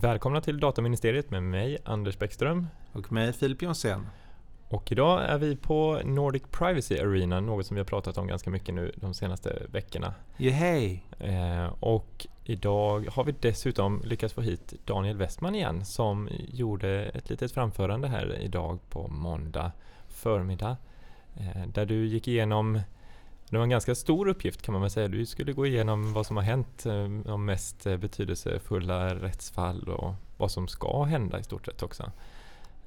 Välkomna till Dataministeriet med mig Anders Bäckström. Och mig Filip Jonsén. Och idag är vi på Nordic Privacy Arena, något som vi har pratat om ganska mycket nu de senaste veckorna. Yehey! Eh, och idag har vi dessutom lyckats få hit Daniel Westman igen som gjorde ett litet framförande här idag på måndag förmiddag. Eh, där du gick igenom det var en ganska stor uppgift kan man väl säga. Du skulle gå igenom vad som har hänt, eh, de mest eh, betydelsefulla rättsfall och vad som ska hända i stort sett också.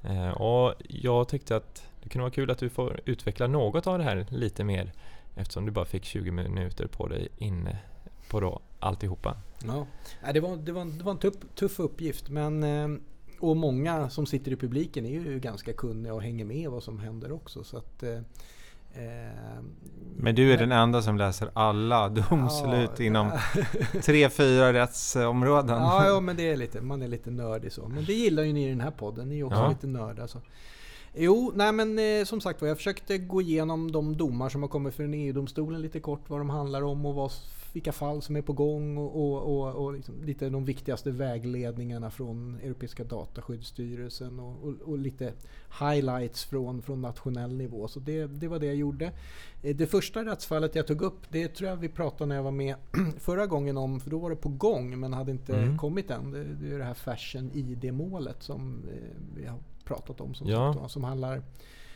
Eh, och jag tyckte att det kunde vara kul att du får utveckla något av det här lite mer eftersom du bara fick 20 minuter på dig inne på då alltihopa. Ja, det var, det var, det var en tuff, tuff uppgift men och många som sitter i publiken är ju ganska kunniga och hänger med vad som händer också. Så att, Eh, men du är den enda som läser alla domslut ja, inom tre, fyra rättsområden. Ja, ja, men det är lite, man är lite nördig så. Men det gillar ju ni i den här podden. Ni är också ja. lite nördar. Så. Jo, nej men eh, som sagt var, jag försökte gå igenom de domar som har kommit från EU-domstolen lite kort, vad de handlar om och vad vilka fall som är på gång och, och, och, och liksom lite de viktigaste vägledningarna från Europeiska dataskyddsstyrelsen och, och, lite highlights från, från nationell nivå. Så det, det var det jag gjorde. Eh, det första rättsfallet jag tog upp, det tror jag vi pratade när jag var med förra gången om, för då var det på gång men hade inte mm. kommit än. Det, det är det här Fashion ID-målet som eh, vi har pratat om som, ja. sagt, som handlar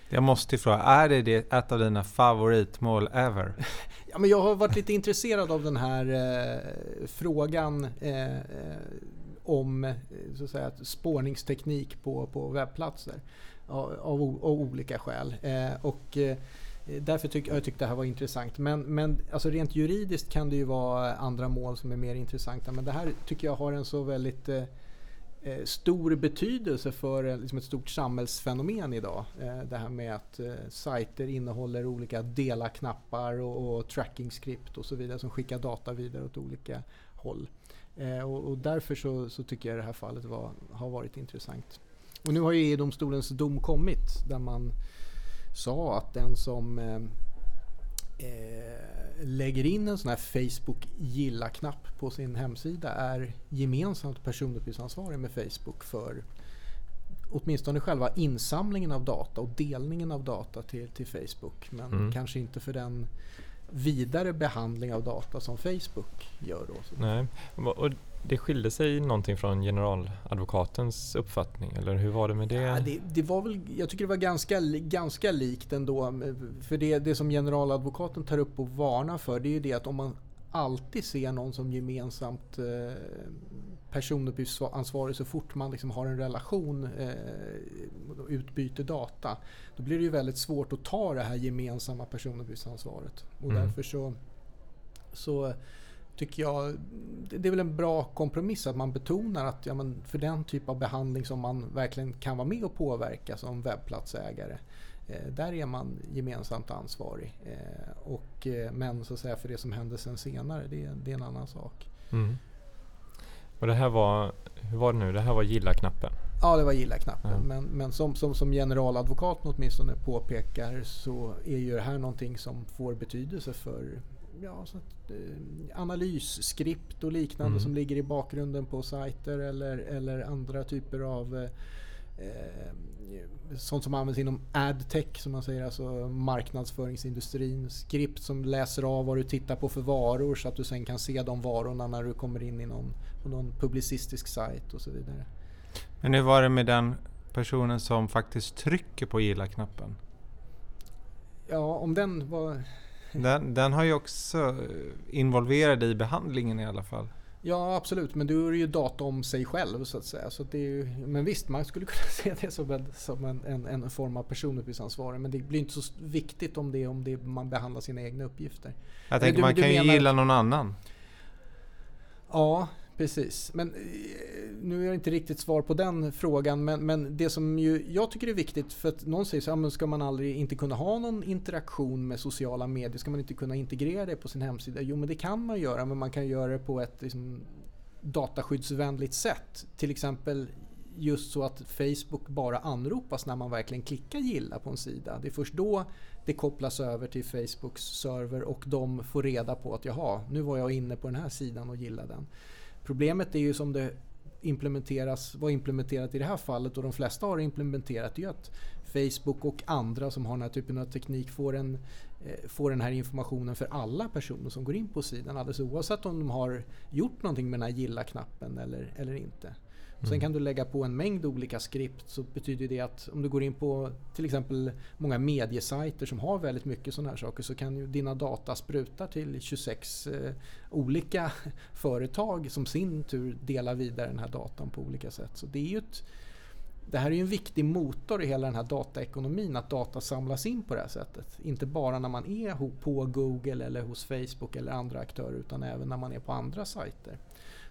jag måste fråga, är det, det ett av dina favoritmål ever? ja, men jag har varit lite intresserad av den här eh, frågan eh, eh om eh, så att säga, spårningsteknik på, på webbplatser. Av, av, av olika skäl. Eh, och, eh, Därför tyck, jag tyckte det här var intressant. Men, men alltså rent juridiskt kan det ju vara andra mål som är mer intressanta. Men det här tycker jag har en så väldigt Eh, Eh, stor betydelse för eh, liksom ett stort samhällsfenomen idag. Eh, det här med att sajter innehåller olika dela-knappar och, och tracking-skript och så vidare som skickar data vidare åt olika håll. Och, och därför så, så, tycker jag det här fallet var, har varit intressant. Och nu har ju EU-domstolens dom kommit där man sa att den som eh, lägger in en sån här Facebook gilla-knapp på sin hemsida är gemensamt personuppgiftsansvarig med Facebook för åtminstone själva insamlingen av data och delningen av data till, till Facebook. Men mm. kanske inte för den vidare behandling av data som Facebook gör. Då. Nej. Och det skilde sig någonting från generaladvokatens uppfattning eller hur var det med det? Ja, det, det, var väl, jag tycker det var ganska, ganska likt ändå. För det, det som generaladvokaten tar upp och varnar för det är ju det att om man alltid ser någon som gemensamt eh, personuppgiftsansvarig så fort man liksom har en relation eh, och utbyter data. Då blir det ju väldigt svårt att ta det här gemensamma personuppgiftsansvaret. Och mm. därför så, så tycker jag, det är väl en bra kompromiss att man betonar att ja, men för den typ av behandling som man verkligen kan vara med och påverka som webbplatsägare. Eh, där är man gemensamt ansvarig. Eh, och, eh, men så att säga för det som hände sen senare, det, det är en annan sak. Mm. Och det här var, hur var det nu, det här var gilla-knappen? Ja, det var gilla-knappen. Mm. Men, men som, som, som generaladvokaten åtminstone påpekar så är ju det här någonting som får betydelse för ja, så att, eh, analysskript och liknande mm. som ligger i bakgrunden på sajter eller, eller andra typer av eh, eh, sånt som används inom adtech som man säger, alltså marknadsföringsindustrin. Skript som läser av vad du tittar på för varor så att du sen kan se de varorna när du kommer in i någon, på någon publicistisk sajt och så vidare. Men hur var det med den personen som faktiskt trycker på gilla-knappen? Ja, om den var... Den, den har ju också involverad i behandlingen i alla fall. Ja absolut, men då är det ju data om sig själv så att säga. Så det är ju, men visst, man skulle kunna se det som en, som en, en, en form av personuppgiftsansvarig. Men det blir inte så viktigt om det om det, man behandlar sina egna uppgifter. Jag tänker du, man kan ju gilla någon annan. Ja, Precis, men eh, nu är jag inte riktigt svar på den frågan. Men, men det som ju jag tycker är viktigt, för att någon säger så här, ska man aldrig inte kunna ha någon interaktion med sociala medier? Ska man inte kunna integrera det på sin hemsida? Jo, men det kan man göra, men man kan göra det på ett liksom, dataskyddsvänligt sätt. Till exempel just så att Facebook bara anropas när man verkligen klickar gilla på en sida. Det är först då det kopplas över till Facebooks server och de får reda på att jaha, nu var jag inne på den här sidan och gillade den. Problemet är ju som det implementeras, var implementerat i det här fallet och de flesta har implementerat är att Facebook och andra som har den här typen av teknik får, en, eh, får den här informationen för alla personer som går in på sidan alldeles oavsett om de har gjort någonting med den här gilla-knappen eller, eller inte. Mm. Sen kan du lägga på en mängd olika skript så betyder det att om du går in på till exempel många mediesajter som har väldigt mycket sådana här saker så kan ju dina data spruta till 26 eh, olika företag som sin tur delar vidare den här datan på olika sätt. Så det är ju ett, det här är ju en viktig motor i hela den här dataekonomin att data samlas in på det här sättet. Inte bara när man är på Google eller hos Facebook eller andra aktörer utan även när man är på andra sajter.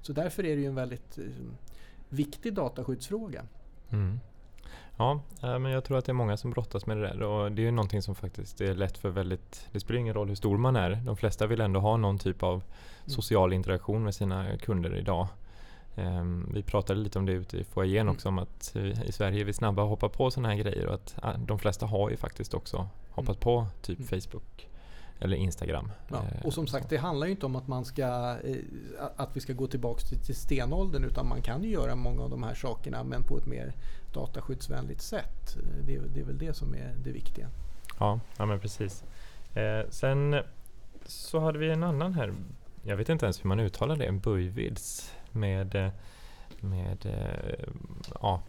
Så därför är det ju en väldigt eh, viktig dataskyddsfråga. Mm. Ja, eh, men jag tror att det är många som brottas med det där och det är ju någonting som faktiskt är lätt för väldigt, det spelar ingen roll hur stor man är. De flesta vill ändå ha någon typ av mm. social interaktion med sina kunder idag. Um, vi pratade lite om det ute i foajén mm. också om att i Sverige är vi snabba att hoppa på sådana här grejer och att de flesta har ju faktiskt också hoppat mm. på typ mm. Facebook eller Instagram. Ja, och eh, som sagt, det handlar ju inte om att, man ska, eh, att vi ska gå tillbaka till, stenåldern utan man kan ju göra många av de här sakerna men på ett mer dataskyddsvänligt sätt. Det, det är väl det som är det viktiga. Ja, ja men precis. Eh, sen så hade vi en annan här. Jag vet inte ens hur man uttalar det. En bujvids med, eh, med ja,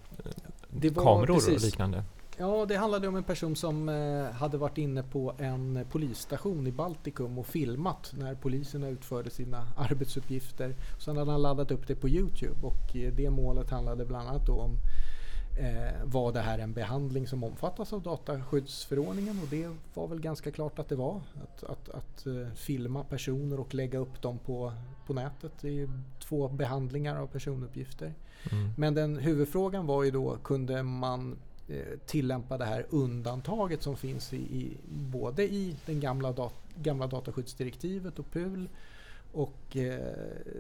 kameror precis. och liknande. Ja, det handlade om en person som eh, hade varit inne på en polisstation i Baltikum och filmat när poliserna utförde sina arbetsuppgifter. Sen hade han laddat upp det på Youtube och eh, det målet handlade bland annat om eh, var det här en behandling som omfattas av dataskyddsförordningen och det var väl ganska klart att det var. Att, att, att filma personer och lägga upp dem på, på nätet. Det är ju två behandlingar av personuppgifter. Mm. Men den huvudfrågan var ju då, kunde man tillämpa det här undantaget som finns i, i både i den gamla, dat gamla dataskyddsdirektivet och PUL och eh,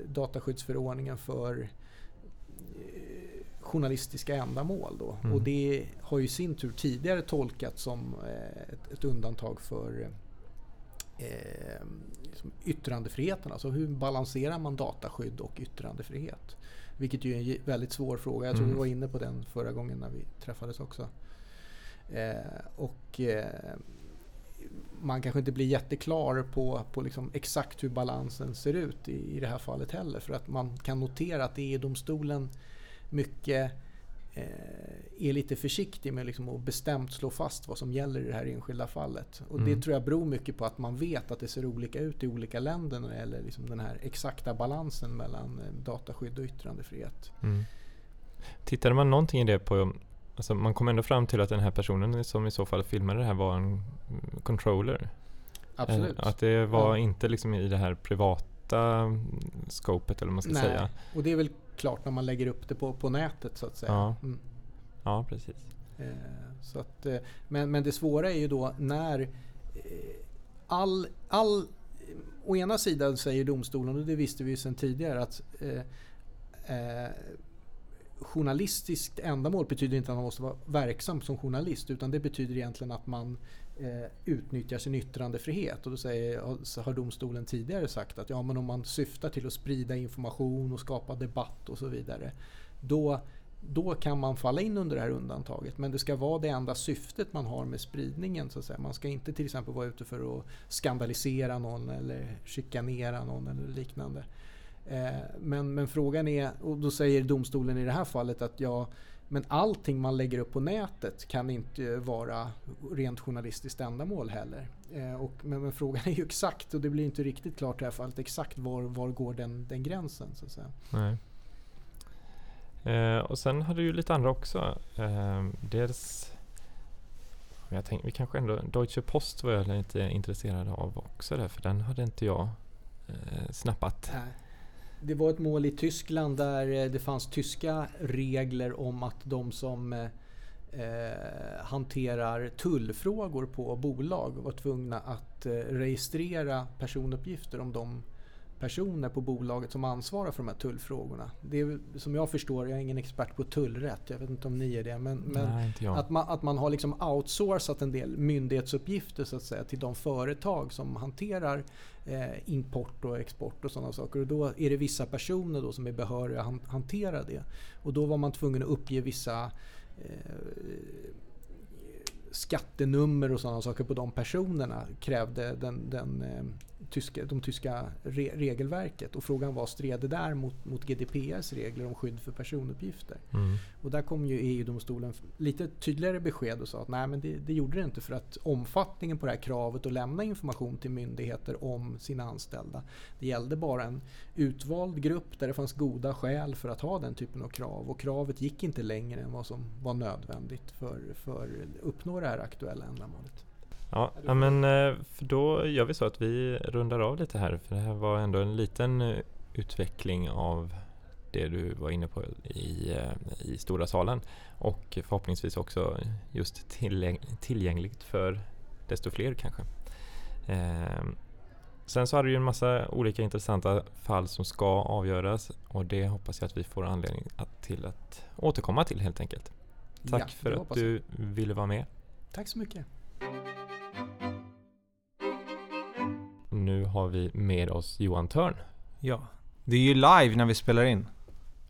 dataskyddsförordningen för eh, journalistiska ändamål. Då. Mm. Och det har ju i sin tur tidigare tolkats som eh, ett, ett, undantag för eh, yttrandefriheten. Alltså hur balanserar man dataskydd och yttrandefrihet? Vilket ju är en väldigt svår fråga. Jag tror mm. vi var inne på den förra gången när vi träffades också. Eh, och eh, man kanske inte blir jätteklar på, på liksom exakt hur balansen ser ut i, i det här fallet heller. För att man kan notera att det är domstolen mycket är lite försiktig med liksom att bestämt slå fast vad som gäller i det här enskilda fallet. Och mm. Det tror jag beror mycket på att man vet att det ser olika ut i olika länder när det gäller liksom den här exakta balansen mellan eh, dataskydd och yttrandefrihet. Mm. Tittade man någonting i det på Alltså man kom ändå fram till att den här personen som i så fall filmade det här var en controller. Absolut. Att det var ja. inte liksom i det här privata scopet eller vad man ska Nej. säga. Och det är väl klart när man lägger upp det på, på nätet så att säga. Ja, mm. ja precis. Eh, så att, eh, men, men det svåra är ju då när eh, all, all Å ena sidan säger domstolen, och det visste vi ju sedan tidigare, att eh, eh, journalistiskt ändamål betyder inte att man måste vara verksam som journalist utan det betyder egentligen att man eh, utnyttjar sin yttrandefrihet. Och då säger, har domstolen tidigare sagt att ja, men om man syftar till att sprida information och skapa debatt och så vidare. Då, då kan man falla in under det här undantaget. Men det ska vara det enda syftet man har med spridningen. Så att säga. Man ska inte till exempel vara ute för att skandalisera någon eller chikanera någon eller liknande. Eh, men, men frågan är, och då säger domstolen i det här fallet att ja, men allting man lägger upp på nätet kan inte vara rent journalistiskt ändamål heller. Eh, och, men, men, frågan är ju exakt, och det blir inte riktigt klart i det här fallet, exakt var, var går den, den gränsen så att säga. Nej. Eh, och sen hade du ju lite andra också. Eh, dels jag tänkte, vi kanske ändå, Deutsche Post var jag lite intresserad av också där, för den hade inte jag eh, snappat. Nej det var ett mål i Tyskland där eh, det fanns tyska regler om att de som eh, eh, hanterar tullfrågor på bolag var tvungna att eh, registrera personuppgifter om de personer på bolaget som ansvarar för de här tullfrågorna. Det är som jag förstår, jag är ingen expert på tullrätt, jag vet inte om ni är det, men, men Nej, att, man, att man har liksom outsourcat en del myndighetsuppgifter så att säga till de företag som hanterar eh, import och export och sådana saker. Och då är det vissa personer då som är behöriga att hantera det. Och då var man tvungen att uppge vissa eh, skattenummer och sådana saker på de personerna krävde den, den eh, tyska, de tyska re regelverket. Och frågan var, stred det där mot, mot GDPRs regler om skydd för personuppgifter? Mm. Och där kom ju EU-domstolen lite tydligare besked och sa att nej men det, det, gjorde det inte för att omfattningen på det här kravet att lämna information till myndigheter om sina anställda. Det gällde bara en utvald grupp där det fanns goda skäl för att ha den typen av krav och kravet gick inte längre än vad som var nödvändigt för, för att uppnå det här aktuella ändamålet. Ja, ja, men eh, då gör vi så att vi rundar av lite här för det här var ändå en liten eh, utveckling av det du var inne på i, eh, i stora salen och förhoppningsvis också just tillgäng tillgängligt för desto fler kanske. Eh, sen så har du ju en massa olika intressanta fall som ska avgöras och det hoppas jag att vi får anledning att, till att återkomma till helt enkelt. Tack Ja, för att du ville vara med. Tack så mycket. Nu har vi med oss Johan Törn. Ja. Det är ju live när vi spelar in.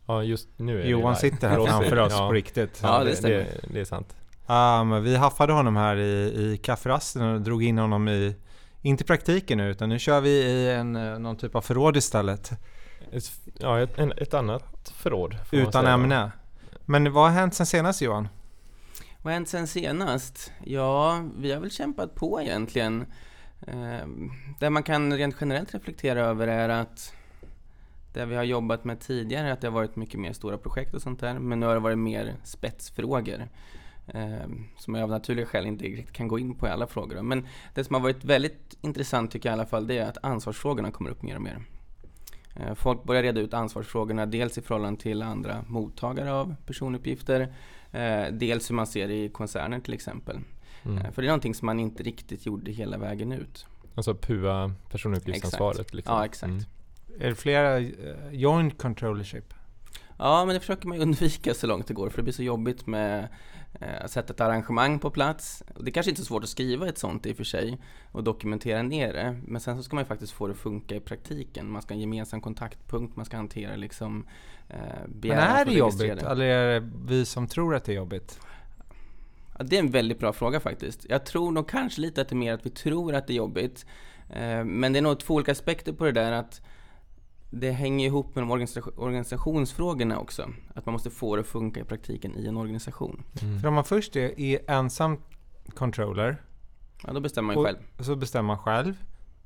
Ja, just nu är det Johan live. sitter här För framför oss ja. på riktigt. Ja, det det, stämmer. det, det är sant. Um, vi haffade honom här i, i kafferasten och drog in honom i, inte praktiken nu, utan nu kör vi i en, eh, någon typ av förråd istället. Ett, ja, ett, en, ett annat förråd. Utan ämne. Men vad har hänt sen senast Johan? Vad har hänt sen senast? Ja, vi har väl kämpat på egentligen. Ehm, det man kan rent generellt reflektera över är att det vi har jobbat med tidigare, att det har varit mycket mer stora projekt och sånt där, men nu har det varit mer spetsfrågor. Eh, som jag av naturliga skäl inte riktigt kan gå in på i alla frågor. Men det som har varit väldigt intressant tycker jag i alla fall, det är att ansvarsfrågorna kommer upp mer och mer. Eh, Folk börjar reda ut ansvarsfrågorna, dels i förhållande till andra mottagare av personuppgifter, eh, dels hur man ser det i koncerner till exempel. Mm. Eh, För det är någonting som man inte riktigt gjorde hela vägen ut. Alltså PUA, personuppgiftsansvaret. Liksom. Ja, exakt. Mm. Är det flera eh, joint controllership? Ja, men det försöker man undvika så långt det går för det blir så jobbigt med eh, att sätta ett arrangemang på plats. Det är kanske inte är så svårt att skriva ett sånt i och för sig och dokumentera ner det. Men sen så ska man ju faktiskt få det att funka i praktiken. Man ska ha en gemensam kontaktpunkt, man ska hantera liksom eh, Men är det jobbigt? Eller är det vi som tror att det är jobbigt? Ja, det är en väldigt bra fråga faktiskt. Jag tror nog kanske lite att det är mer att vi tror att det är jobbigt. Eh, Men det är nog två olika aspekter på det där att det hänger ihop med de organisation- organisationsfrågorna också. Att man måste få det att funka i praktiken i en organisation. Mm. För om man först är, är ensam controller, Ja, då bestämmer man ju och själv. så bestämmer man själv.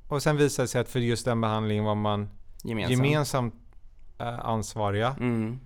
Och sen visar det sig att för just den behandlingen var man Gemensamt. gemensamt eh, ansvariga. Mm.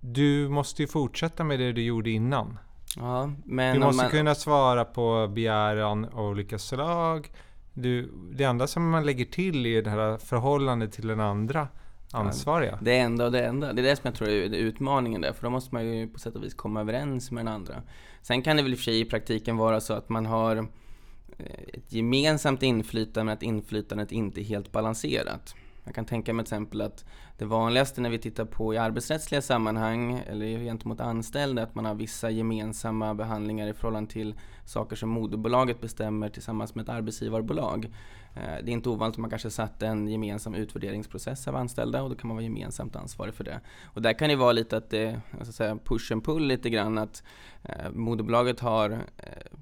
Du måste ju fortsätta med det du gjorde innan. Ja, men Du måste man, kunna svara på begäran av olika slag. Du, det enda som man lägger till är det här förhållandet till den andra ansvariga. Det enda och det enda. Det är det som jag tror är utmaningen där, för då måste man ju på sätt och vis komma överens med den andra. Sen kan det väl i och för sig i praktiken vara så att man har eh, ett gemensamt inflytande, men att inflytandet inte är helt balanserat. Jag kan tänka mig till exempel att det vanligaste när vi tittar på i arbetsrättsliga sammanhang eller gentemot anställda att man har vissa gemensamma behandlingar i förhållande till saker som moderbolaget bestämmer tillsammans med ett arbetsgivarbolag. Eh, det är inte ovanligt att man kanske satt en gemensam utvärderingsprocess av anställda och då kan man vara gemensamt ansvarig för det. Och där kan det vara lite att det, så att säga, push and pull lite grann att eh, moderbolaget har eh,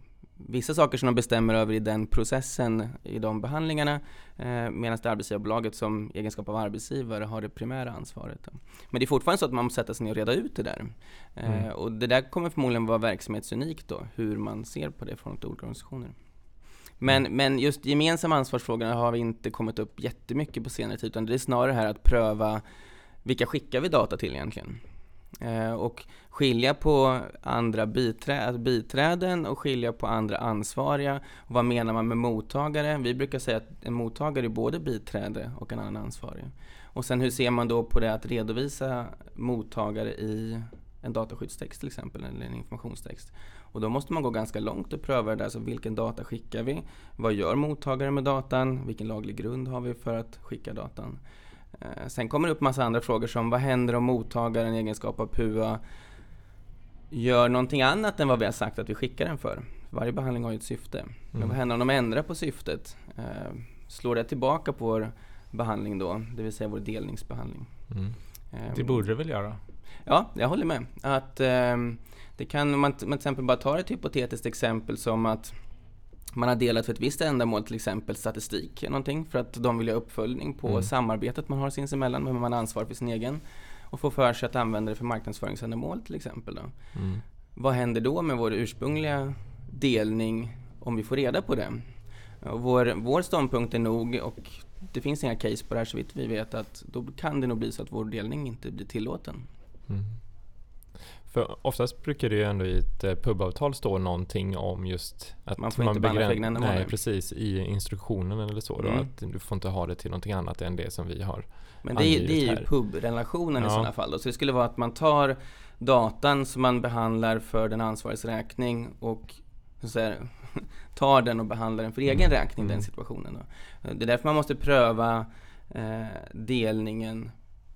vissa saker som de bestämmer över i den processen, i de behandlingarna, eh, medan det arbetsgivarbolaget som egenskap av arbetsgivare har det primära ansvaret. Men det är fortfarande så att man måste sätta sig ner och reda ut det där. Eh, Mm. Och det där kommer förmodligen vara verksamhetsunikt då, hur man ser på det från olika organisationer. Men, men just gemensamma ansvarsfrågorna har vi inte kommit upp jättemycket på senare tid, utan det är snarare här att pröva vilka skickar vi data till egentligen? Eh, och skilja på andra biträ alltså biträden och skilja på andra ansvariga. Och vad menar man med mottagare? Vi brukar säga att en mottagare är både biträde och en annan ansvarig. Och sen hur ser man då på det att redovisa mottagare i en dataskyddstext till exempel, eller en informationstext. Och då måste man gå ganska långt och pröva det där, så vilken data skickar vi? Vad gör mottagaren med datan? Vilken laglig grund har vi för att skicka datan? Eh, sen kommer det upp massa andra frågor som vad händer om mottagaren i egenskap av PUA gör någonting annat än vad vi har sagt att vi skickar den för? Varje behandling har ju ett syfte. Mm. Men vad händer om de ändrar på syftet? Eh, slår det tillbaka på vår behandling då, det vill säga vår delningsbehandling? Mm. Eh, det borde det väl göra? Ja, jag håller med. Att eh, det kan, om man, till exempel bara tar ett hypotetiskt exempel som att man har delat för ett visst ändamål, till exempel statistik någonting, för att de vill ha uppföljning på mm. samarbetet man har sinsemellan, men man har ansvar för sin egen och får för sig att använda det för marknadsföringsändamål till exempel. Då. Mm. Vad händer då med vår ursprungliga delning om vi får reda på det? Vår, vår ståndpunkt är nog, och det finns inga case på det här så vitt vi vet, att då kan det nog bli så att vår delning inte blir tillåten. Mm. För oftast brukar det ju ändå i ett eh, pubavtal stå någonting om just att man får man inte begrän- egna Nej, precis. I instruktionen eller så. Då, mm. Att du får inte ha det till någonting annat än det som vi har Men det är, det är ju pubrelationen ja. i sådana fall. Då. Så det skulle vara att man tar datan som man behandlar för den ansvariges räkning och så här, tar den och behandlar den för egen mm. räkning, den mm. situationen. Då. Det är därför man måste pröva eh, delningen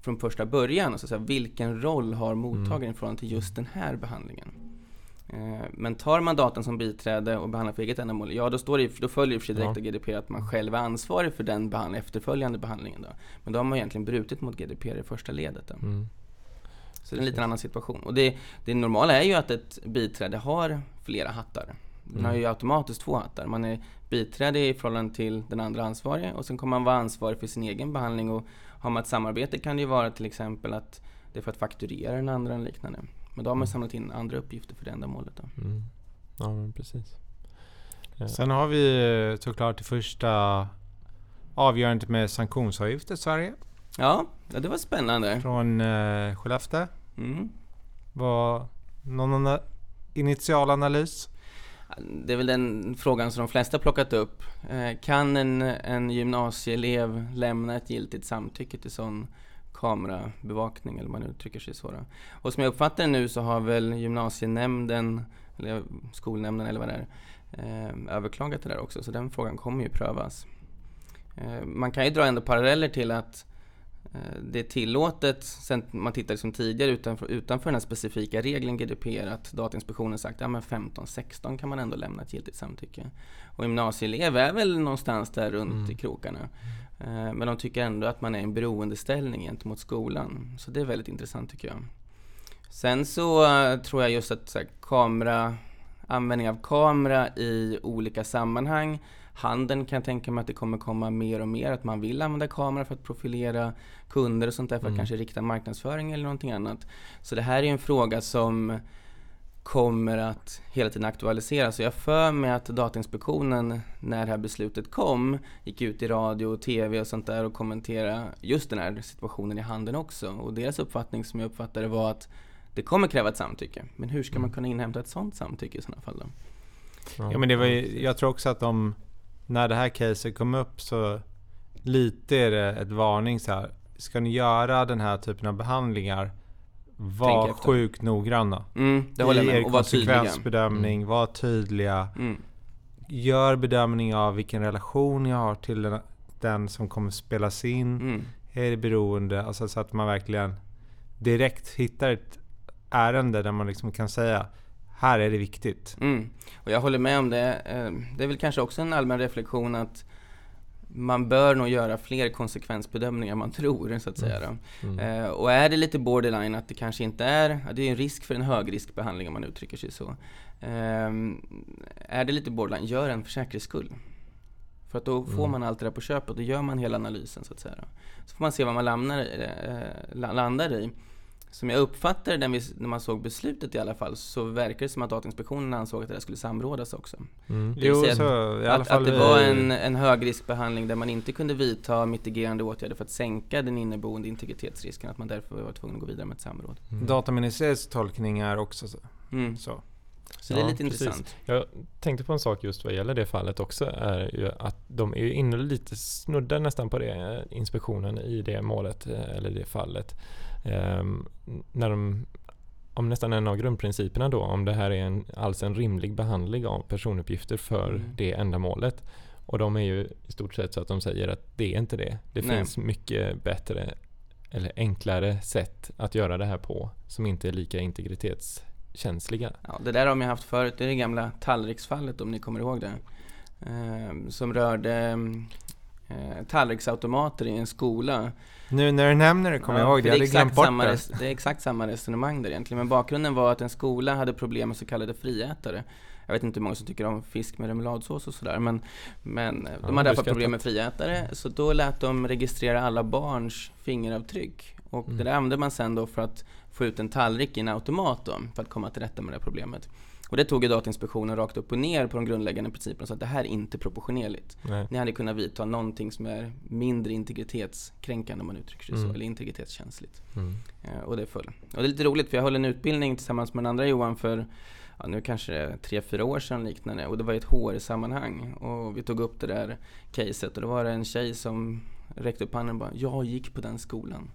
från första början. Och så säga, vilken roll har mottagaren mm. i förhållande till just den här behandlingen? Eh, men tar man datan som biträde och behandlar för eget ändamål, ja då, står det, då följer det direkt ja. av GDPR att man själv är ansvarig för den behandling, efterföljande behandlingen. Då. Men då har man egentligen brutit mot GDPR i första ledet. Mm. Så det är en liten annan situation. Och det, det normala är ju att ett biträde har flera hattar. Den har ju mm. automatiskt två hattar. Man är biträde i förhållande till den andra ansvarige och sen kommer man vara ansvarig för sin egen behandling. Och har man ett samarbete kan det ju vara till exempel att det är för att fakturera den andra eller liknande. Men då har man mm. samlat in andra uppgifter för det ändamålet. Då. Mm. Ja, men precis. Ja. Sen har vi såklart det första avgörandet med sanktionsavgifter i Sverige. Ja, det var spännande. Från eh, Skellefteå. Mm. Var någon initial analys? Det är väl den frågan som de flesta plockat upp. Eh, kan en, en gymnasieelev lämna ett giltigt samtycke till sån kamerabevakning eller man uttrycker sig så. Då. Och som jag uppfattar det nu så har väl gymnasienämnden, eller skolnämnden eller vad det är, eh, överklagat det där också. Så den frågan kommer ju prövas. Eh, man kan ju dra ändå paralleller till att Eh, det är tillåtet, sen man tittar liksom tidigare utanför, utanför den här specifika regeln GDPR, att Datainspektionen sagt att ja, 15-16 kan man ändå lämna ett giltigt samtycke. Och gymnasieelev är väl någonstans där runt mm. i krokarna. Eh, men de tycker ändå att man är i en beroendeställning gentemot skolan. Så det är väldigt intressant tycker jag. Sen så uh, tror jag just att så här, kamera, användning av kamera i olika sammanhang Handeln kan jag tänka mig att det kommer komma mer och mer, att man vill använda kamera för att profilera kunder och sånt där, för att mm. kanske rikta marknadsföring eller någonting annat. Så det här är en fråga som kommer att hela tiden aktualiseras. Så jag för mig att Datainspektionen, när det här beslutet kom, gick ut i radio och TV och sånt där och kommenterade just den här situationen i handeln också. Och deras uppfattning som jag uppfattade var att det kommer kräva ett samtycke. Men hur ska man mm. kunna inhämta ett sådant samtycke i sådana fall då? Ja, men det var ju, jag tror också att de när det här caset kom upp så lite är det ett varning så här. Ska ni göra den här typen av behandlingar var sjukt noggranna. Mm, det håller I er konsekvensbedömning, mm. var tydliga. Mm. Gör bedömning av vilken relation ni har till den, den som kommer spelas in. Mm. Är det beroende? Alltså så att man verkligen direkt hittar ett ärende där man liksom kan säga här är det viktigt. Mm. Och jag håller med om det. Eh, det är väl kanske också en allmän reflektion att man bör nog göra fler konsekvensbedömningar än man tror, så att säga. Mm. mm. Eh, och är det lite borderline att det kanske inte är, det är en risk för en högriskbehandling om man uttrycker sig så. Eh, är det lite borderline, gör en för säkerhets skull. För att då får mm. man allt det där på köpet, då gör man hela analysen så att säga. Så får man se vad man landar, eh, landar i som jag uppfattade det när man såg beslutet i alla fall, så verkar det som att Datainspektionen ansåg att det där skulle samrådas också. Mm. Jo, så, att, att, att, det var en, en högriskbehandling där man inte kunde vidta mitigerande åtgärder för att sänka den inneboende integritetsrisken, att man därför var tvungen att gå vidare med ett samråd. Mm. Dataministeriets tolkning är också så. Mm. så. Så det är lite precis. intressant. Jag tänkte på en sak just vad gäller det fallet också, är ju att de är inne lite, snuddar nästan på det, inspektionen i det målet, eh, eller det fallet. Um, när de om nästan en av grundprinciperna då, om det här är en, alls en rimlig behandling av personuppgifter för mm. det ändamålet. Och de är ju i stort sett så att de säger att det är inte det. Det Nej. finns mycket bättre eller enklare sätt att göra det här på som inte är lika integritetskänsliga. Ja, det där har man haft förut, det är det gamla tallriksfallet om ni kommer ihåg det. Eh, som rörde eh, tallriksautomater i en skola. Nu när du nämner det kommer ja, jag ihåg det, jag hade glömt bort det. Det är exakt samma resonemang där egentligen, men bakgrunden var att en skola hade problem med så kallade friätare. Jag vet inte hur många som tycker om fisk med remouladsås och sådär, men, men ja, de hade haft problem med friätare, så då lät de registrera alla barns fingeravtryck. Och mm. det där använde man sen då för att få ut en tallrik i en automat då, för att komma till rätta med det problemet. Och det tog ju Datainspektionen rakt upp och ner på de grundläggande principerna så att det här är inte proportionerligt. Nej. Ni hade kunnat vidta någonting som är mindre integritetskränkande om man uttrycker sig mm. så, eller integritetskänsligt. Mm. Eh, och det föll. Och det är lite roligt för jag höll en utbildning tillsammans med den andra Johan för ja, nu kanske det är tre, fyra år sedan liknande och det var i ett HR-sammanhang och vi tog upp det där caset och då var det en tjej som räckte upp handen och bara Jag gick på den skolan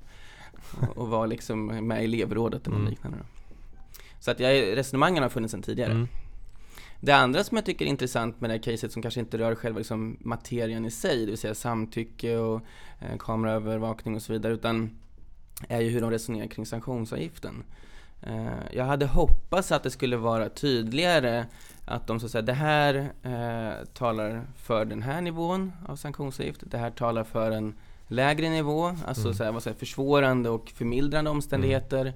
och, och var liksom med i elevrådet eller mm. liknande. Så att jag, resonemangen har funnits sedan tidigare. Mm. Det andra som jag tycker är intressant med det här caset som kanske inte rör själva liksom materien i sig, det vill säga samtycke och eh, kameraövervakning och så vidare, utan är ju hur de resonerar kring sanktionsavgiften. Eh, jag hade hoppats att det skulle vara tydligare att de så att säga, det här eh, talar för den här nivån av sanktionsavgift, det här talar för en lägre nivå, alltså mm. så här, vad säger, försvårande och förmildrande omständigheter. Mm.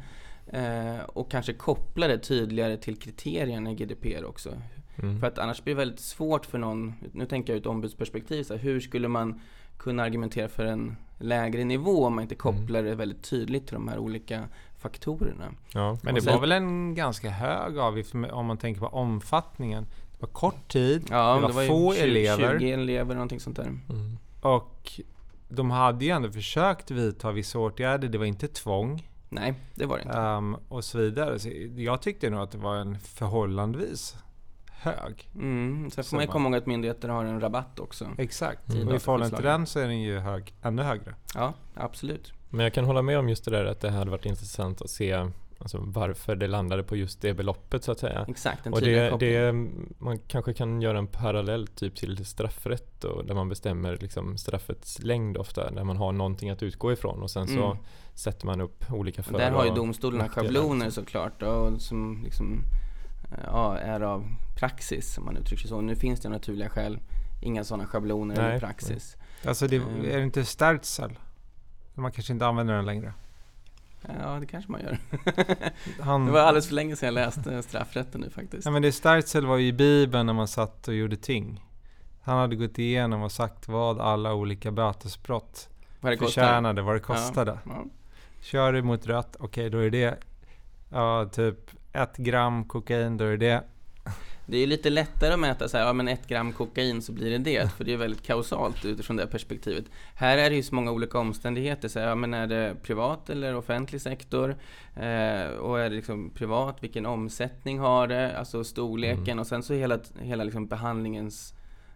Eh, och kanske koppla det tydligare till kriterierna i GDPR också. Mm. För att annars blir det väldigt svårt för någon, nu tänker jag ur ett ombudsperspektiv, så här, hur skulle man kunna argumentera för en lägre nivå om man inte kopplar mm. det väldigt tydligt till de här olika faktorerna. Ja, men det sen, var väl en ganska hög avgift om man tänker på omfattningen. Det var kort tid, ja, det var, det var få 20, elever. 20 elever, någonting sånt där. Mm. Och de hade ju ändå försökt vidta vissa åtgärder, det var inte tvång. Nej, det var det inte. Um, och så vidare. Så jag tyckte nog att det var en förhållandevis hög. Mm, sen får man komma ihåg att myndigheter har en rabatt också. Exakt, mm. och i förhållande till den så är den ju hög, ännu högre. Ja, absolut. Men jag kan hålla med om just det där att det hade varit intressant att se Alltså varför det landade på just det beloppet så att säga. Exakt, en och det, det, Man kanske kan göra en parallell typ till straffrätt då, där man bestämmer liksom straffets längd ofta, där man har någonting att utgå ifrån och sen så mm. Sätter man upp olika för Där har ju domstolarna schabloner såklart då, som liksom, ja, är av praxis om man uttrycker sig så. Nu finns det naturliga skäl inga sådana schabloner nej, eller praxis. Nej. Alltså det, mm. är det inte Sterzel? Man kanske inte använder den längre. Ja, det kanske man gör. Han... Det var alldeles för länge sedan jag läste straffrätten nu faktiskt. Ja, men det Startzel var ju i Bibeln när man satt och gjorde ting. Han hade gått igenom och sagt vad alla olika bötesbrott vad det förtjänade, vad det kostade. Ja, ja. Kör du mot rött, okej okay, då är det ja, typ ett gram kokain, då är det det är lite lättare att mäta så här, ja men ett gram kokain så blir det det, för det är väldigt kausalt utifrån det perspektivet. Här är det ju så många olika omständigheter, så här, ja men är det privat eller offentlig sektor? Eh, och är det liksom privat, vilken omsättning har det? Alltså storleken mm. och sen så hela, hela liksom behandlingens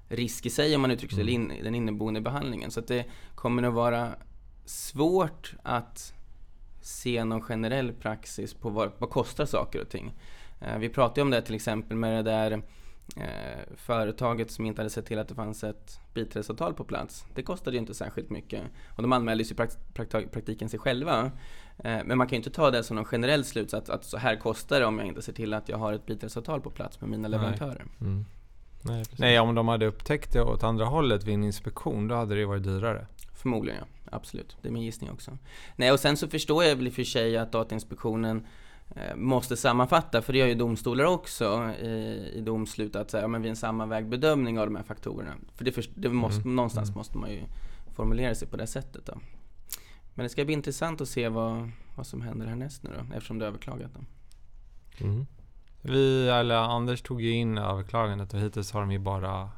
risk i sig om man uttrycker sig, mm. den inneboende behandlingen. Så att det kommer att vara svårt att se någon generell praxis på vad, vad kostar saker och ting. Eh, vi pratade om det till exempel med det där eh, företaget som inte hade sett till att det fanns ett biträdesavtal på plats. Det kostade ju inte särskilt mycket och de anmälde ju i praktiken sig själva. Eh, men man kan ju inte ta det som någon generell slutsats att så här kostar det om jag inte ser till att jag har ett biträdesavtal på plats med mina leverantörer. Mm. Nej, Nej, om de hade upptäckt det åt andra hållet vid en inspektion, då hade det varit dyrare. Förmodligen, ja. Absolut. Det är min gissning också. Nej, och sen så förstår jag väl i och för sig att Datainspektionen Eh, måste sammanfatta, för det gör ju domstolar också i, i domslut, att säga, ja, men vid en sammanvägd bedömning av de här faktorerna. För det, det måste, mm. någonstans mm. måste man ju formulera sig på det sättet. Då. Men det ska bli intressant att se vad, vad som händer härnäst nu då, eftersom det är överklagat. Då. Mm. Vi, eller Anders tog ju in överklagandet och hittills har de ju bara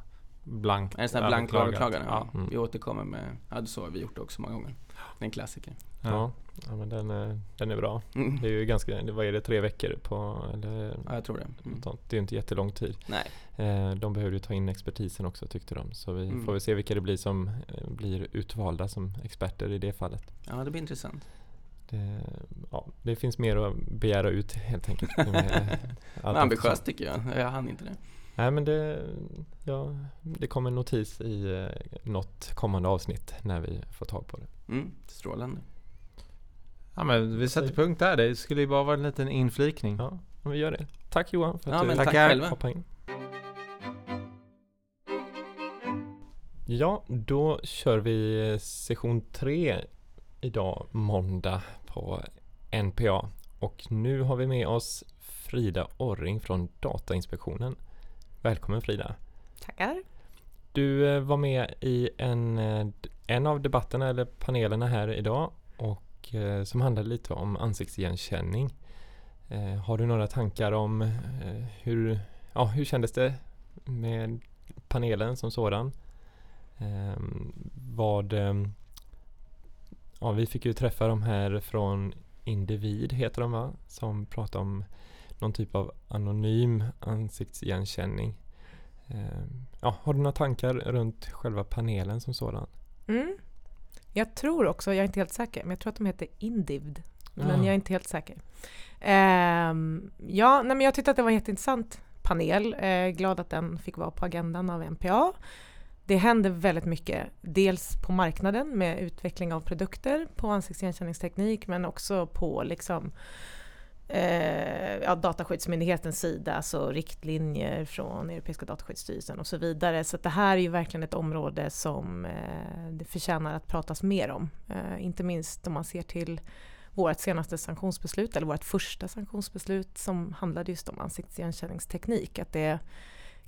blankt En sån här blank överklagande? Ja. Mm. Vi återkommer med, ja så har vi gjort det också många gånger. Det är en klassiker. Ja, ja men den är, den är bra. Mm. Det är ju ganska, vad är det, tre veckor på? Eller, ja, jag tror det. Mm. Det är ju inte jättelång tid. Nej. Eh, de behöver ju ta in expertisen också tyckte de. Så vi mm. får väl se vilka det blir som eh, blir utvalda som experter i det fallet. Ja, det blir intressant. det, ja, det finns mer att begära ut helt enkelt. Ambitiöst tycker jag. Jag hann inte det. Nej men det, ja, det kommer en notis i eh, något kommande avsnitt när vi får tag på det. Mm, strålande. Ja men vi sätter punkt där. Det skulle ju bara vara en liten inflikning. Ja, vi gör det. Tack Johan för att ja, du tack själva. hoppade in. Ja, då kör vi session 3 idag måndag på NPA. Och nu har vi med oss Frida Orring från Datainspektionen. Välkommen Frida! Tackar! Du eh, var med i en, eh, en av debatterna eller panelerna här idag och eh, som handlade lite om ansiktsigenkänning. Har du några tankar om hur, ja, hur kändes det med panelen som sådan? Vad, ja, vi fick ju träffa de här från Individ heter de va? Som pratar om någon typ av anonym ansiktsigenkänning. Eh, ja, har du några tankar runt själva panelen som sådan? Mm. Jag tror också, jag är inte helt säker, men jag tror att de heter Indivd. Men ja. jag är inte helt säker. Um, ja, nej, men jag tyckte att det var en jätteintressant panel. Eh, glad att den fick vara på agendan av NPA. Det händer väldigt mycket, dels på marknaden med utveckling av produkter på ansiktsigenkänningsteknik, men också på liksom eh, ja, Dataskyddsmyndighetens sida, alltså riktlinjer från Europeiska dataskyddsstyrelsen och så vidare. Så det här är ju verkligen ett område som eh, det förtjänar att pratas mer om. Eh, inte minst om man ser till vårt senaste sanktionsbeslut, eller vårt första sanktionsbeslut som handlade just om ansiktsigenkänningsteknik. Att det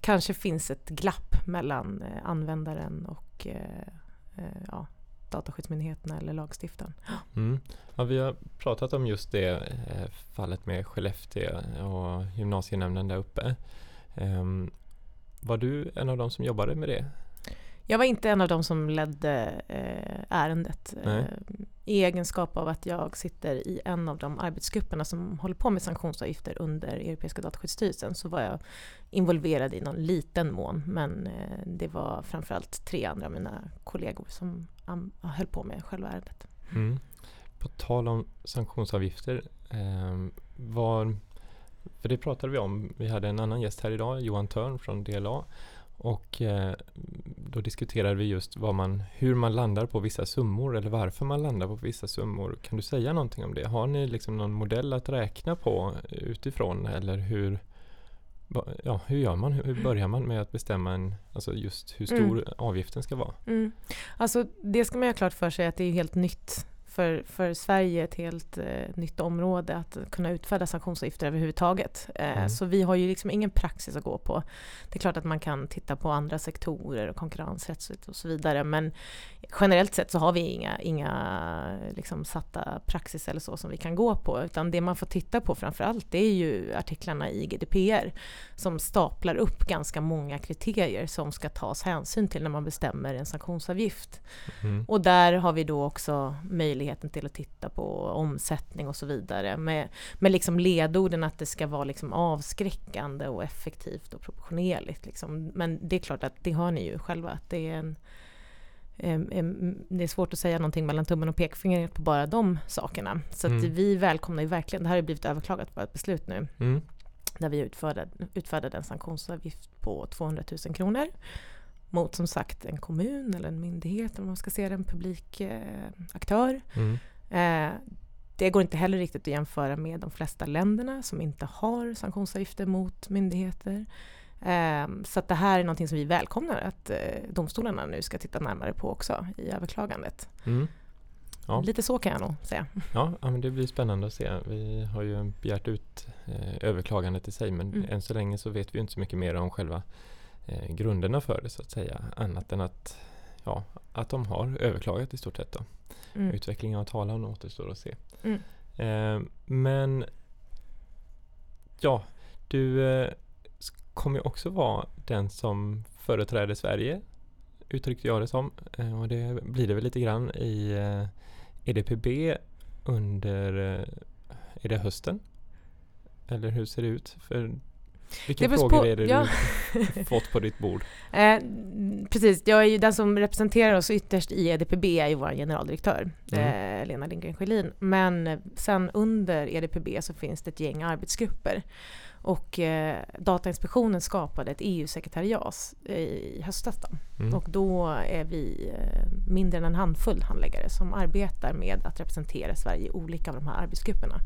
kanske finns ett glapp mellan eh, användaren och eh, eh, ja, Dataskyddsmyndigheterna eller lagstiftaren. Mm. Ja, vi har pratat om just det eh, fallet med Skellefteå och gymnasienämnden där uppe. Ehm, var du en av de som jobbade med det? Jag var inte en av dem som ledde eh, ärendet. Eh, I egenskap av att jag sitter i en av de arbetsgrupperna som håller på med sanktionsavgifter under Europeiska dataskyddsstyrelsen så var jag involverad i någon liten mån. Men eh, det var framförallt tre andra av mina kollegor som um, höll på med själva ärendet. Mm. På tal om sanktionsavgifter, eh, var, för det pratade vi om, vi hade en annan gäst här idag, Johan Törn från DLA och eh, då diskuterade vi just vad man, hur man landar på vissa summor eller varför man landar på vissa summor. Kan du säga någonting om det? Har ni liksom någon modell att räkna på utifrån eller hur, ja, hur gör man? Hur börjar man med att bestämma en, alltså just hur stor mm. avgiften ska vara? Mm. Alltså det ska man ha klart för sig att det är helt nytt för, för Sverige ett helt eh, nytt område att kunna utfärda sanktionsavgifter överhuvudtaget. Eh, mm. Så vi har ju liksom ingen praxis att gå på. Det är klart att man kan titta på andra sektorer och konkurrensrättsligt och så vidare men generellt sett så har vi inga, inga liksom satta praxis eller så som vi kan gå på utan det man får titta på framförallt det är ju artiklarna i GDPR som staplar upp ganska många kriterier som ska tas hänsyn till när man bestämmer en sanktionsavgift. Mm. Och där har vi då också möjlighet möjligheten till att titta på omsättning och så vidare. Med, med liksom ledorden att det ska vara liksom avskräckande och effektivt och proportionerligt. Liksom. Men det är klart att det har ni ju själva, att det är en det är svårt att säga någonting mellan tummen och pekfingret på bara de sakerna. Så mm. vi välkomnar ju verkligen, det här har blivit överklagat på ett beslut nu, mm. där vi utfärdade, utfärdade en sanktionsavgift på 200 000 kronor mot som sagt en kommun eller en myndighet, om man ska se det, en publik eh, aktör. Mm. Eh, det går inte heller riktigt att jämföra med de flesta länderna som inte har sanktionsavgifter mot myndigheter. Eh, så att det här är någonting som vi välkomnar att eh, domstolarna nu ska titta närmare på också i överklagandet. Mm. Ja. Lite så kan jag nog säga. Ja, ja, men det blir spännande att se. Vi har ju begärt ut eh, överklagandet i sig men mm. än så länge så vet vi inte så mycket mer om själva eh, grunderna för det så att säga. Annat än att, ja, att de har överklagat i stort sett. Då. Mm. Utvecklingen av talan återstår att se. Mm. Eh, men ja, du eh, kommer ju också vara den som företräder Sverige uttryckte jag det som. Eh, och det blir det väl lite grann i EDPB e under, är det hösten? Eller hur ser det ut? För Vilka Det frågor på- är det ja. du fått på ditt bord? Eh, precis, jag är ju den som representerar oss ytterst i EDPB är ju vår generaldirektör, Mm. eh, Lena Lindgren Sjölin. Men eh, sen under EDPB så finns det ett gäng arbetsgrupper. Och eh, Datainspektionen skapade ett EU-sekretariat i höstas. Då. Mm. Och då är vi eh, mindre än en handfull handläggare som arbetar med att representera Sverige i olika av de här arbetsgrupperna.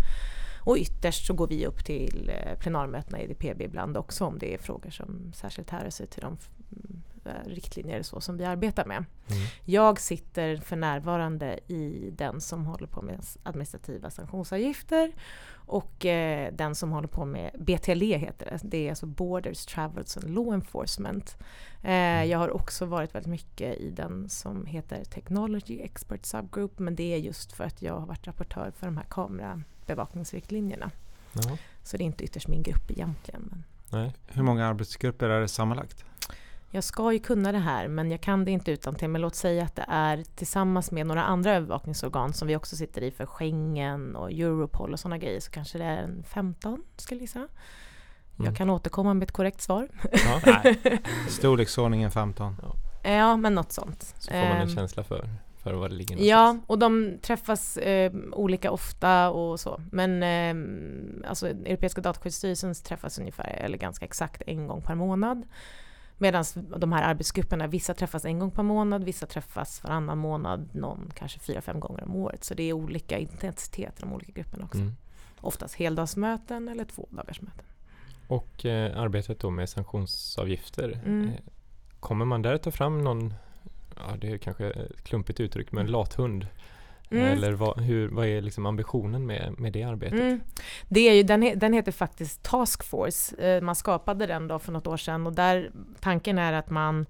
Och ytterst så går vi upp till eh, plenarmötena i EDPB ibland också om det är frågor som särskilt härrör sig till de mm, eh, riktlinjer så som vi arbetar med. Mm. Jag sitter för närvarande i den som håller på med administrativa sanktionsavgifter och eh, den som håller på med BTLE heter det. Det är alltså Borders, Travels and Law Enforcement. Eh, jag har också varit väldigt mycket i den som heter Technology Expert Subgroup men det är just för att jag har varit rapportör för de här kamerabevakningsriktlinjerna. Ja. Så det är inte ytterst min grupp egentligen. Men Nej. Hur många arbetsgrupper är det sammanlagt? jag ska ju kunna det här men jag kan det inte utan till. Men låt säga att det är tillsammans med några andra övervakningsorgan som vi också sitter i för Schengen och Europol och sådana grejer så kanske det är en 15 skulle jag gissa. Mm. Jag kan återkomma med ett korrekt svar. Ja. Nej. Storleksordningen 15. Ja, men något sånt. Så får man en Ehm, känsla för, för vad det ligger Ja, och de träffas eh, olika ofta och så. Men eh, alltså Europeiska dataskyddsstyrelsen träffas ungefär, eller ganska exakt en gång per månad. Medan de här arbetsgrupperna, vissa träffas en gång per månad, vissa träffas varannan månad, någon kanske fyra, fem gånger om året. Så det är olika intensitet i de olika grupperna också. Mm. Oftast heldagsmöten eller två dagarsmöten. Och eh, arbetet då med sanktionsavgifter. Mm. Eh, kommer man där ta fram någon, ja det är kanske ett klumpigt uttryck, men lathund? Mm. Eller vad, hur, vad är liksom ambitionen med, med det arbetet? Mm. Det är ju, den, den heter faktiskt Task Force. Eh, Man skapade den då för något år sedan och där tanken är att man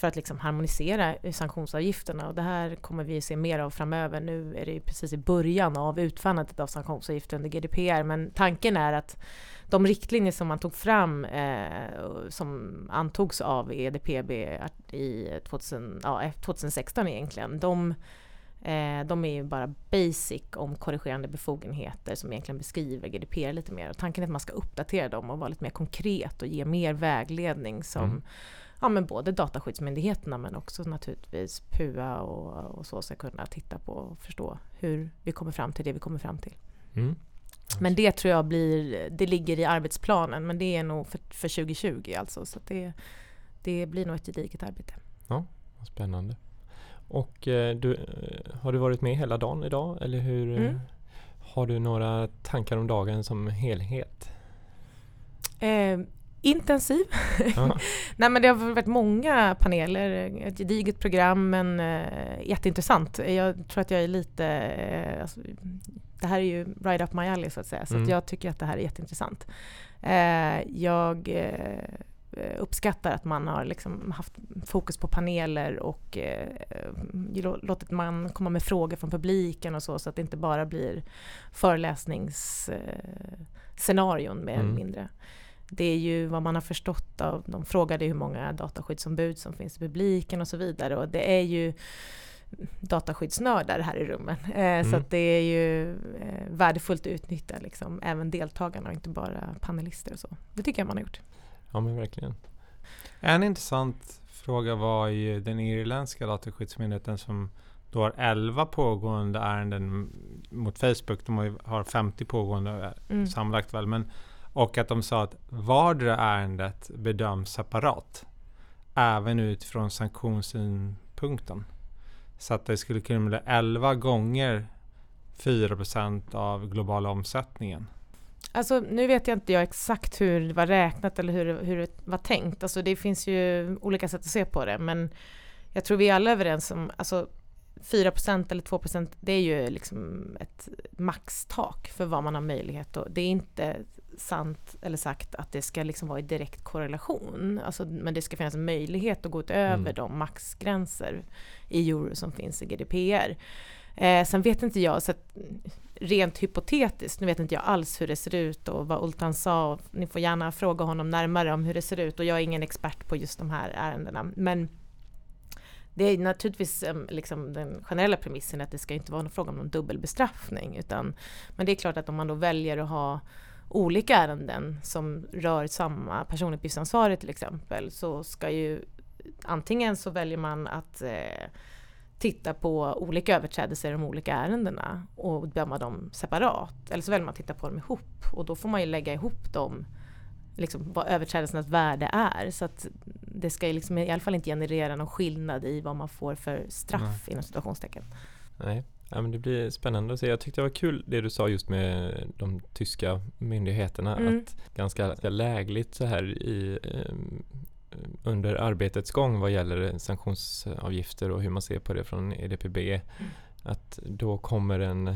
för att liksom harmonisera sanktionsavgifterna och det här kommer vi se mer av framöver. Nu är det ju precis i början av utfärdandet av sanktionsavgifter under GDPR men tanken är att de riktlinjer som man tog fram eh, som antogs av EDPB i 2000, ja, eh, 2016 egentligen, de Eh, de är ju bara basic om korrigerande befogenheter som egentligen beskriver GDPR lite mer. Och tanken är att man ska uppdatera dem och vara lite mer konkret och ge mer vägledning som Mm ja, men både Dataskyddsmyndigheterna men också naturligtvis PUA och, och så ska kunna titta på och förstå hur vi kommer fram till det vi kommer fram till. Mm. Men det tror jag blir, det ligger i arbetsplanen men det är nog för, för 2020 alltså. Så det, det blir nog ett gediget arbete. Vad Spännande. Och eh, du, eh, har du varit med hela dagen idag eller hur? eh, Mm. Har du några tankar om dagen som helhet? Eh, intensiv. Ja. Nej men det har varit många paneler, ett gediget program men eh, jätteintressant. Jag tror att jag är lite, eh, alltså, det här är ju right up my alley så att säga, så Mm. att jag tycker att det här är jätteintressant. Eh, jag eh, uppskattar att man har liksom haft fokus på paneler och eh, lå- låtit man komma med frågor från publiken och så, så att det inte bara blir föreläsningsscenarion mer eller Mm. mindre. Det är ju vad man har förstått av, de frågade hur många dataskyddsombud som finns i publiken och så vidare och det är ju dataskyddsnördar här i rummet. Eh, Så Mm. att det är ju eh, värdefullt att utnyttja liksom, även deltagarna och inte bara panelister och så. Det tycker jag man har gjort. ja men verkligen. En intressant fråga var ju den irländska dataskyddsmyndigheten som då har 11 pågående ärenden mot Facebook. De har ju- har 50 pågående Mm. sammanlagt väl. Men, och att de sa att vardera ärendet bedöms separat. Även utifrån sanktionssynpunkten. Så att det skulle kunna bli 11 gånger 4% av globala omsättningen. Alltså nu vet jag inte jag exakt hur det var räknat eller hur, det- hur det var tänkt. Alltså det finns ju olika sätt att se på det men jag tror vi är alla överens om, alltså 4% eller 2% det är ju liksom ett maxtak för vad man har möjlighet och det är inte sant eller sagt att det ska liksom vara i direkt korrelation. Alltså, men det ska finnas en möjlighet att gå utöver Mm. de maxgränser i euro som finns i GDPR. Eh, sen vet inte jag, så att, rent hypotetiskt, nu vet inte jag alls hur det ser ut och vad Ultan sa. Ni får gärna fråga honom närmare om hur det ser ut och jag är ingen expert på just de här ärendena. Men det är naturligtvis em, liksom den generella premissen att det ska inte vara någon fråga om någon dubbelbestraffning. Utan, men det är klart att om man då väljer att ha olika ärenden som rör samma personuppgiftsansvarig till exempel så ska ju antingen så väljer man att eh, titta på olika överträdelser i de olika ärendena och döma dem separat. Eller så väljer man att titta på dem ihop och då får man ju lägga ihop dem liksom, vad överträdelsernas värde är. Så att det ska liksom i alla fall inte generera någon skillnad i vad man får för straff Nej. inom situationstecken. Nej, ja, men det blir spännande att se. Jag tyckte det var kul det du sa just med de tyska myndigheterna. Mm. Att ganska lägligt så här i um, under arbetets gång vad gäller sanktionsavgifter och hur man ser på det från EDPB. Mm. Att då kommer en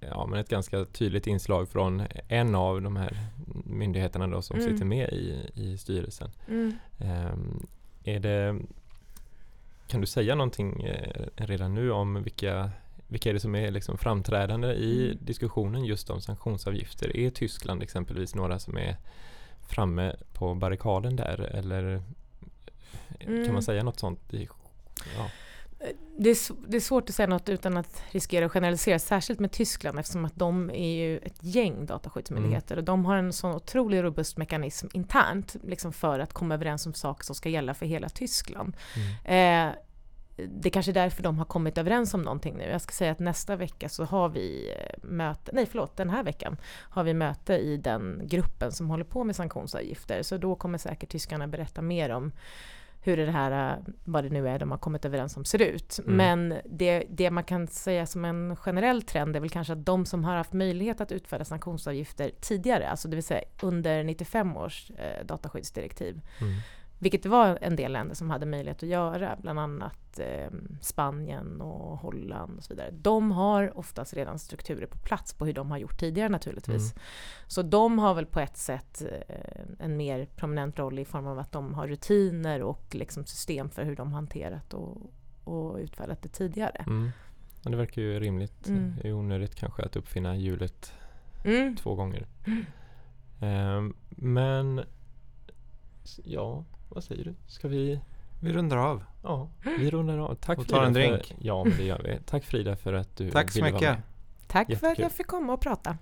ja, men ett ganska tydligt inslag från en av de här myndigheterna då som mm. sitter med i, i styrelsen. Mm. Um, är det, kan du säga någonting eh, redan nu om vilka, vilka är det som är liksom framträdande i mm. diskussionen just om sanktionsavgifter? Är Tyskland exempelvis några som är framme på barrikaden där eller kan man mm. säga något sånt? Ja det är, det är svårt att säga något utan att riskera att generalisera, särskilt med Tyskland eftersom att de är ju ett gäng dataskyddsmyndigheter mm. och de har en sån otroligt robust mekanism internt liksom för att komma överens om saker som ska gälla för hela Tyskland. Mm. Eh, det är kanske är därför de har kommit överens om någonting nu. Jag ska säga att nästa vecka så har vi eh, möte, nej förlåt, den här veckan har vi möte i den gruppen som håller på med sanktionsavgifter. Så då kommer säkert tyskarna berätta mer om hur det här, vad det nu är de har kommit överens om, ser ut. Mm. Men det, det man kan säga som en generell trend är väl kanske att de som har haft möjlighet att utfärda sanktionsavgifter tidigare, alltså det vill säga under 95 års eh, dataskyddsdirektiv, mm. Vilket det var en del länder som hade möjlighet att göra, bland annat eh, Spanien och Holland och så vidare. De har oftast redan strukturer på plats på hur de har gjort tidigare naturligtvis. Mm. Så de har väl på ett sätt eh, en mer prominent roll i form av att de har rutiner och liksom system för hur de hanterat och, och utfärdat det tidigare. Mm. Ja, det verkar ju rimligt. Mm. Är onödigt kanske att uppfinna hjulet mm. två gånger. Eh, men ja, vad säger du? Ska vi? Vi rundar av. Ja, vi rundar av. Tack och tar en drink. För, ja, men det gör vi. Tack Frida för att du Tack så mycket. Tack Jättekul. för att jag fick komma och prata.